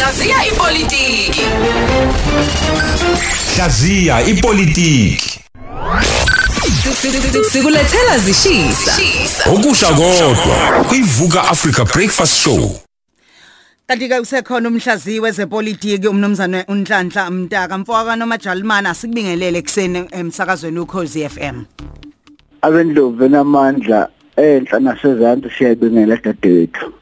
Hlaziya ipolitiki. Hlaziya ipolitiki. Sikulethela zishisa. Okusha kodwa kuyivuka Africa Breakfast Show. Kanti ke usekhona umhlaziyi wezepolitiki umnumzane uNhlanhla Mtaka mfowaka noMajalimane asikubingelele ekseni emsakazweni uKhosi FM. abendlovu benamandla enhla nasezantsi siyayibingela dadewethu Mm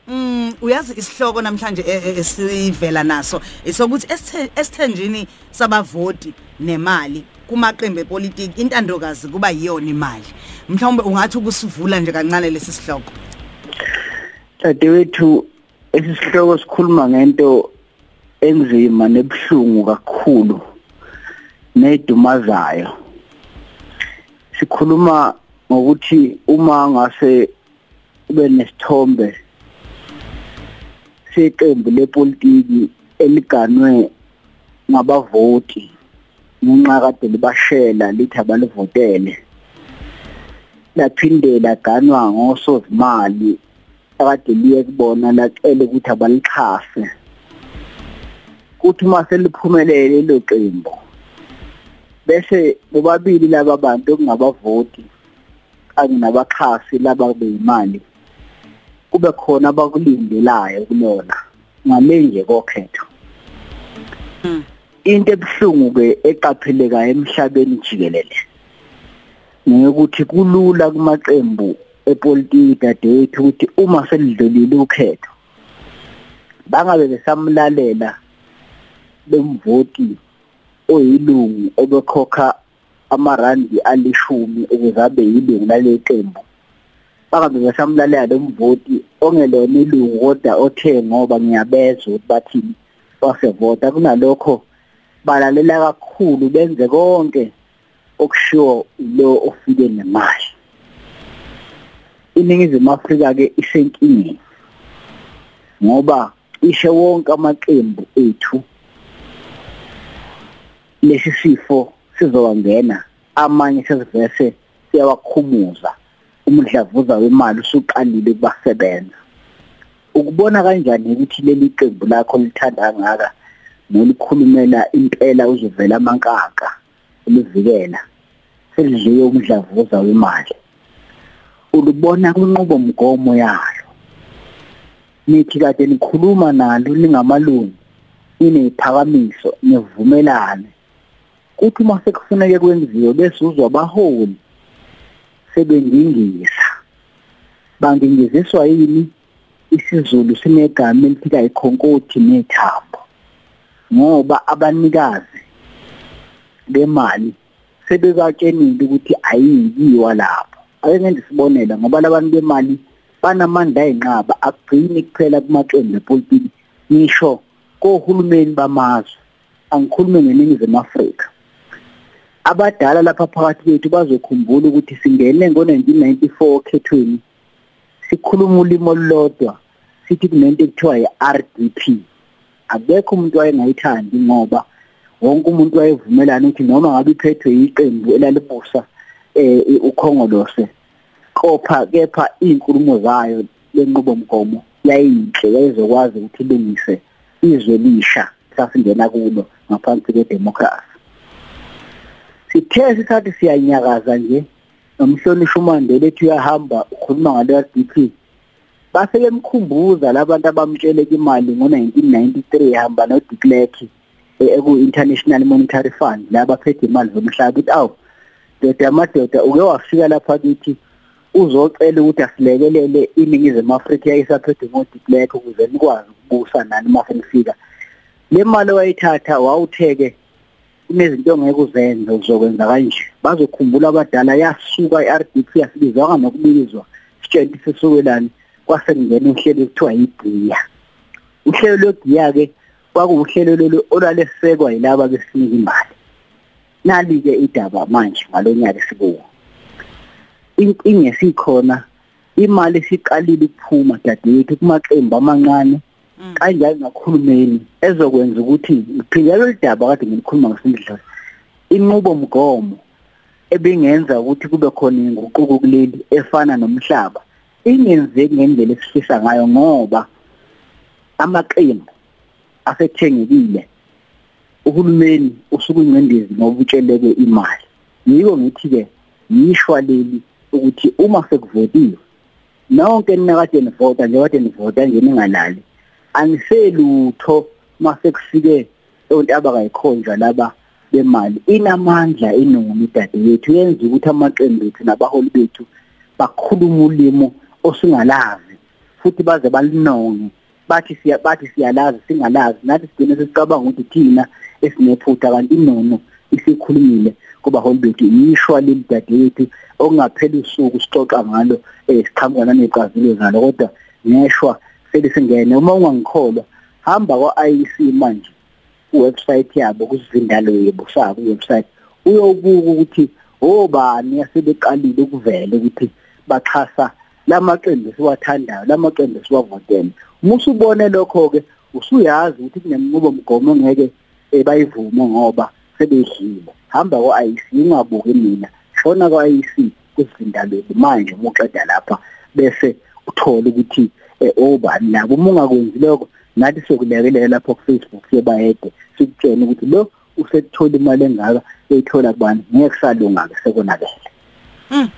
uyazi isihloko namhlanje e- e- esivela naso. Isokuthi esithe- esithenjini sabavoti nemali kumaqembu epolitiki intandokazi kuba yiyona imali. Mhlawumbe ungathi ukusivula nje kancane lesi sihloko. Dadewethu esisihloko sikhuluma ngento enzima nebuhlungu kakhulu nedumazayo. Sikhuluma ngokuthi uma ngase ube nesithombe seqembu lepolitiki eliganwe ngabavoti ngenxa kade libashela lithi abalivotele. Laphinde laganwa ngosozimali akade liye kubona lacela ukuthi abalixhase. Kuthi uma seliphumelele lo qembu bese bobabili laba bantu okungabavoti kanye nabaxhasi laba beyimali kube khona abakulindelayo kulona ngale nje kokhetho. Into ebuhlungu ke eqapheleka emhlabeni jikelele ngokuthi kulula kumaqembu epolitiki dadewethu ukuthi uma selidlulile ukhetho bangabe besamlalela bemvoti oyilungu obekhokha amarandi alishumi ukuze abe yilungu lale qembu bangabe besamlalela lomvoti ongelona ilungu kodwa othe ngoba ngiyabezwa ukuthi bathini wasevota kunalokho balalela kakhulu benze konke okushiwo lo ofike nemali. Iningizimu Afrika ke isenkingeni ngoba ishe wonke amaqembu ethu lesi sifo sizowangena amanye sesivese siyawakhumuza. Umdlavuza wemali usuqalile kubasebenza ukubona kanjani ukuthi leli qembu lakho lithanda ngaka nolikhulumela impela uzovela amankaka elivikela selidliwe umdlavuza wemali. Ulubona kwinqubo mgomo yalo. Nithi kade nikhuluma nalo lingamalungu ineziphakamiso nevumelane. Kuthi uma sekufuneke kwenziwe bese uzwa abaholi sebengingisa bangingiziswa yini? Isizulu sinegama elithi ayikhonkoti nethambo. Ngoba abanikazi bemali sebebatshenile ukuthi ayiyiwa lapho. Ake ngenze isibonelo ngoba labantu bemali banamandla ayinqaba akugcini kuphela kumaqembu epolitiki ngisho kohulumeni bamazwe angikhulume ngeningizimu Afrika. Abadala lapha phakathi kwethu bazokhumbula ukuthi singene ngo1994 okhethweni sikhuluma ulimo olulodwa sithi kunento ekuthiwa yi-RDP akekho umuntu wayengayithandi ngoba wonke umuntu wayevumelana ukuthi noma ngabe iphethwe iqembu elalibusa eh ukhongolose kopha kepha izinkulumo zayo lenqubomgomo yayinhle yayizokwazi ukuthi ilungise izwe lisha sasingena kulo ngaphansi kwedemocracy. Sithe sisathi siyanyakaza nje nomhlonishwa uMandela ethi uyahamba ukhuluma ngale RDP base bemkhumbuza labantu abamtsheleka imali ngo1993 ehamba no de Klerk eku International Monetary Fund laba phethe imali zomhlaba ukuthi awu doda amadoda uke wafika lapha kithi uzocela ukuthi asilekelele iningizimu Afrika yayisaphethe ngo de Klerk ukuze nikwazi ukubusa nani uma senifika le mali wayithatha wawutheke kunezinto ongeke uzenze uzokwenza kanje. Bazokhumbula abadala yasuka iRDP yasibizwa nokubizwa sitshela sisukelani kwase kungena uhlelo ekuthiwa yigiya uhlelo lwegiya ke kwakuuhlelo lolu olwalesekwa yilaba besinika imali. Nali ke idaba manje ngalonyaka sikuwo inkinga esikhona imali siqalile ukuphuma dadewethu kumaqembu amancane kanjalo nakhulumeni ezokwenza ukuthi ngiphinde lo daba kade ngilikhuluma ngesindlela inqubo mgomo ebingenza ukuthi kube khona inguquko kuleli efana nomhlaba ingenzeki ngendlela esifisa ngayo ngoba amaqembu asethengekile uhulumeni usuke ingcindezi ngoba utsheleke imali. Yiko ngithi ke yishwa leli ukuthi uma sekuvotiwe nonke ninakade nivota nje kade nivota nje ningalali aniselutho mase kufike onke abakayikhonjwa laba bemali. Inamandla iningi idade yethu yenza ukuthi amaqembu ethu nabaholi bethu bakhuluma ulimo osingalazi futhi baze balinonge. Bathi siya bathi siyalazi singalazi. Nathi sigcine sesicabanga ukuthi thina esinephutha kanti inono isikhulumile kubaholi bethu yishwa leli dade yethu okungaphela usuku sixoxa ngalo eh siqhamuka nanecazelo zalo kodwa ngeshwa selisingene uma ungangikholwa hamba kwa-IEC manje kuwebsite yabo kusivindalo yebo sabo website uyobuka ukuthi obani yasebeqalile ukuvela ukuthi baxhasa lamaqembu siwathandayo lamaqembu siwavotele musu ubone lokho ke usuyazi ukuthi kunemnqubo mgomo ngeke bayivume ngoba sebedlile. Hamba kwa-IEC ungabuki mina. Shona kwa-IEC kusivindalo manje umuqeda lapha bese uthola ukuthi obani nabo uma ungakwenzi lokho nathi sokulekelela lapho ku-Facebook sebayede sikutshene ukuthi lo usethola imali engaka eyithola kubani ngeke salunga ke sekonakele. Mm.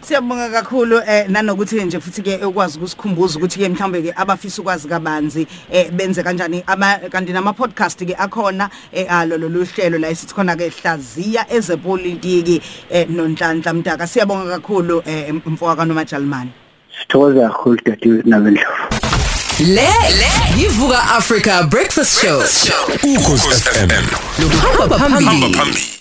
Siyabonga kakhulu eh nanokuthi nje futhi ke ukwazi ukusikhumbuza ukuthi ke mhlambe ke abafisa ukwazi kabanzi eh benze kanjani ama kanti nama podcast ke akhona eh alo lolu hlelo la esithi khona ke hlaziya ezepolitiki eh nonhlanhla mtaka. Siyabonga kakhulu eh mfoka kaNomajalimani sithokoza kakhulu dadewethu nabendlovu Le yivuka Africa Breakfast Show. ukhozi FM Hamba phambili. phambili